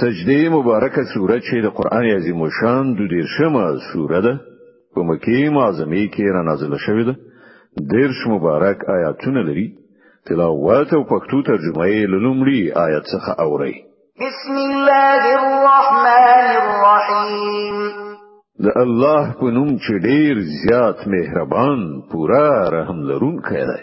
سجده مبارکه سوره چې د قران عظیم شان د دیرشمه سوره ده په مکه معظمه کې را نازله شوې ده دیرش مبارک آیاتونه لري تلاوت او پښتو ترجمه یې لومړی آیت څخه اوري بسم الله الرحمن الرحیم د الله په نوم چې ډیر زیات مهربان پورا رحم لرونکی دی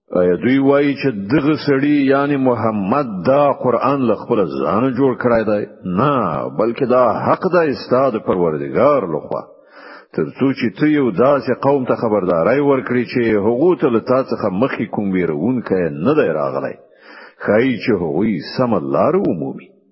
ایا دوی وایي چې دغه سړی یعنی محمد دا قران له خپل ځان جوړ کړای دی نه بلکې دا حق د استاد پروردگار لخوا تر څو چې ته یو داسې قوم ته خبرداري ورکړي چې هغه ته له تا څخه مخې کوم ویرونکې نه دی راغلی خای چې هغوی سم لار ومومي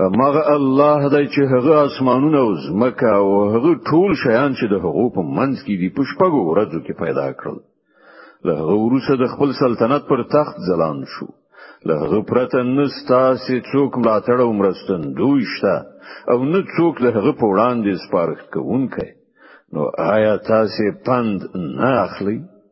مغه الله دی چې هغه اسمانونه او زمکه او هغه ټول شیان چې د هغو په منځ کې دي په شپږو ورځو کې پیدا کړل له هغه وروسته د خپل سلطنت پر تخت ځلان شو له هغه پرته نستا سي څوک ملاتړ او مرستن دوی شته او نه څوک له هغه په وړاندې سپارښت کوونکی نو آیا تاسو پند نه اخلئ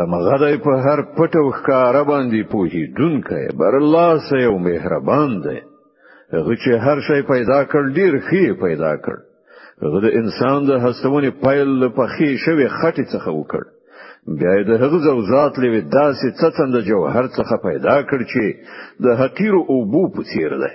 همغه دی په هر پټ او ښکاره باندې پوهیدونکی بر الله سه یو مهربان دی هغه چې هر شی پیدا کړ ډیر خې پیدا کړ هغه د انسان د هستونې پایل له پخې شوی خټې څخه وکړ بیا د هغه زوزات لوي داسې څڅند جوهر څخه پیدا کړ چې د حقیر او بو په څیر دی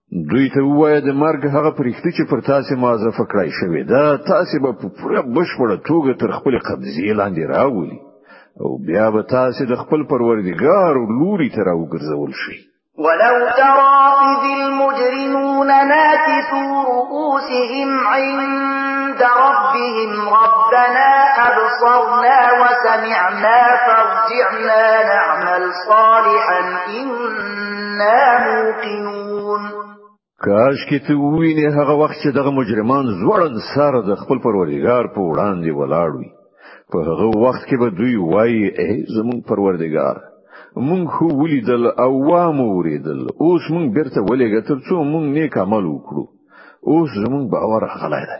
دوی ته وایي د مرګ هغه پرښتې چې پر تاسو معزفه کړای شوې ده تاسو به په پوره بشپړه توګه تر خپل قبضې لاندې راولي او بیا به تاسو د خپل پروردګار لوري ته راوګرځول شئ ولو ترى إذ المجرمون ناكثوا رؤوسهم عند ربهم ربنا أبصرنا وسمعنا فارجعنا نعمل صالحا إن کاش کې ته وینې هغه وخت چې دغه مجرمان زوړن سره د خپل پروردګار په وړاندې ولاړ وي په هغه وخت کې به دوی وایي اے زمون پروردګار مونږ خو ولیدل او وامو وریدل اوس مونږ بیرته ولېګه ترڅو مونږ نیک عمل وکړو اوس زمونږ باور غلای دی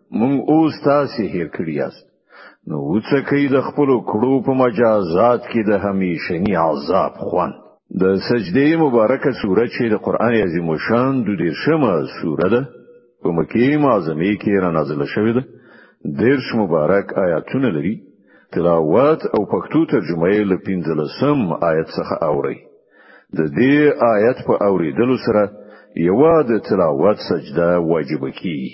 مونږ اوس تاسو هیر کړی یاست نو وڅکې د خپل کړو په مجازات کې د همیشنی عذاب خوان د سجده مبارکه سوره چې د قران عظیم شان د دې شمه سوره ده په مکه معظمه کې را نازله شوې ده دیرش مبارک آیاتونه لري تلاوت او پښتو ترجمه یې له 15 آیت څخه اوري د دې آیت په اوریدلو سره یوه د تلاوت سجده واجب کیږي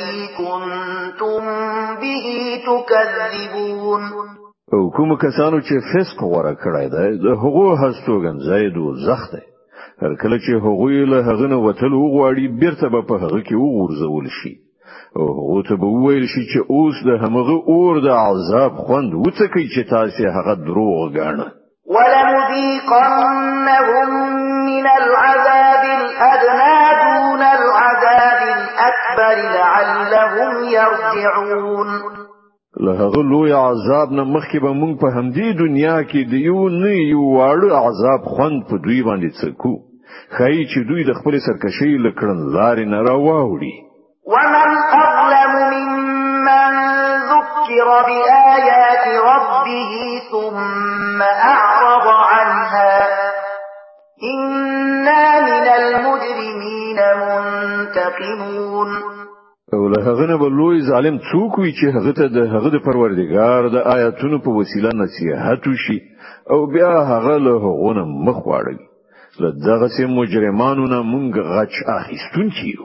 الذي كنتم به تكذبون او کوم کسانو چې فسق غوړه کړی دی د هغو هستوګن زید او زخت دی هر کله چې هغه له هغه نه وتل وغواړي بیرته به په هغه کې وغورځول شي او هغه ته به ویل شي چې اوس د همغه اور د عذاب خوند وڅکي چې تاسو هغه دروغ غاڼه ولنذيقنهم من العذاب الأدنى دون العذاب الأكبر لعلهم يرجعون له هغه لوی عذاب نه مخکې به مونږ په همدې دنیا کې د یو نه یو واړو عذاب خوند په دوی باندې څکو خای چې دوی د خپل سرکشي لکړن لارې نه راوړي ومن أظلم ممن ذكر بآيات ربه ثم أعرض عنها إنا من المجرمين منتقمون او له هغه نه به لوی ظالم څوک وي چې هغه ته د هغه د پروردګار د آیاتونو په وسیله نصیحت وشي او بیا هغه له هغونه مخ واړوي له دغه سه مجرمانو نه مونږ غچ اخیستون کیو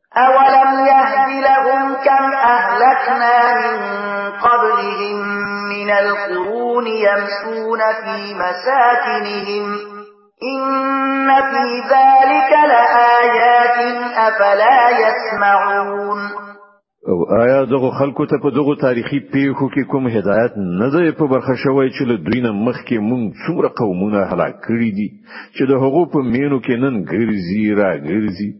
اولم يهد لهم كم اهلكنا من قبلهم من القرون يمشون في مساكنهم إن في ذلك لآيات أفلا يسمعون او آیا دغه خلکو ته په دغه تاریخي پیښو کې کوم هدایت نه دی په برخه شوی چې له دوی نه مخکې مونږ څومره قومونه هلاک کړي دي چې د هغو په مینو کې نن ګرځي را ګرځي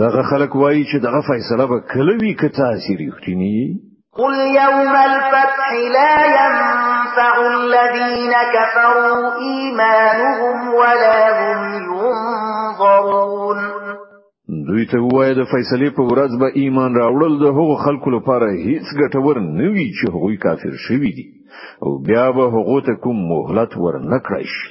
دغه خلک وایي چې دغه فیصله به کله وی که تاسو ریښتینی قل يوم الفتح لا ينفع الذين كفروا إيمانهم ولا هم ينظرون دوی ته وایي د فیصلې په ورځ به ایمان راوړل د هغو خلکو لپاره هیڅ ګټور نه وي چې هغوی کافر شوي دي او بیا به هغو ته کوم مهلت ورنکړی شي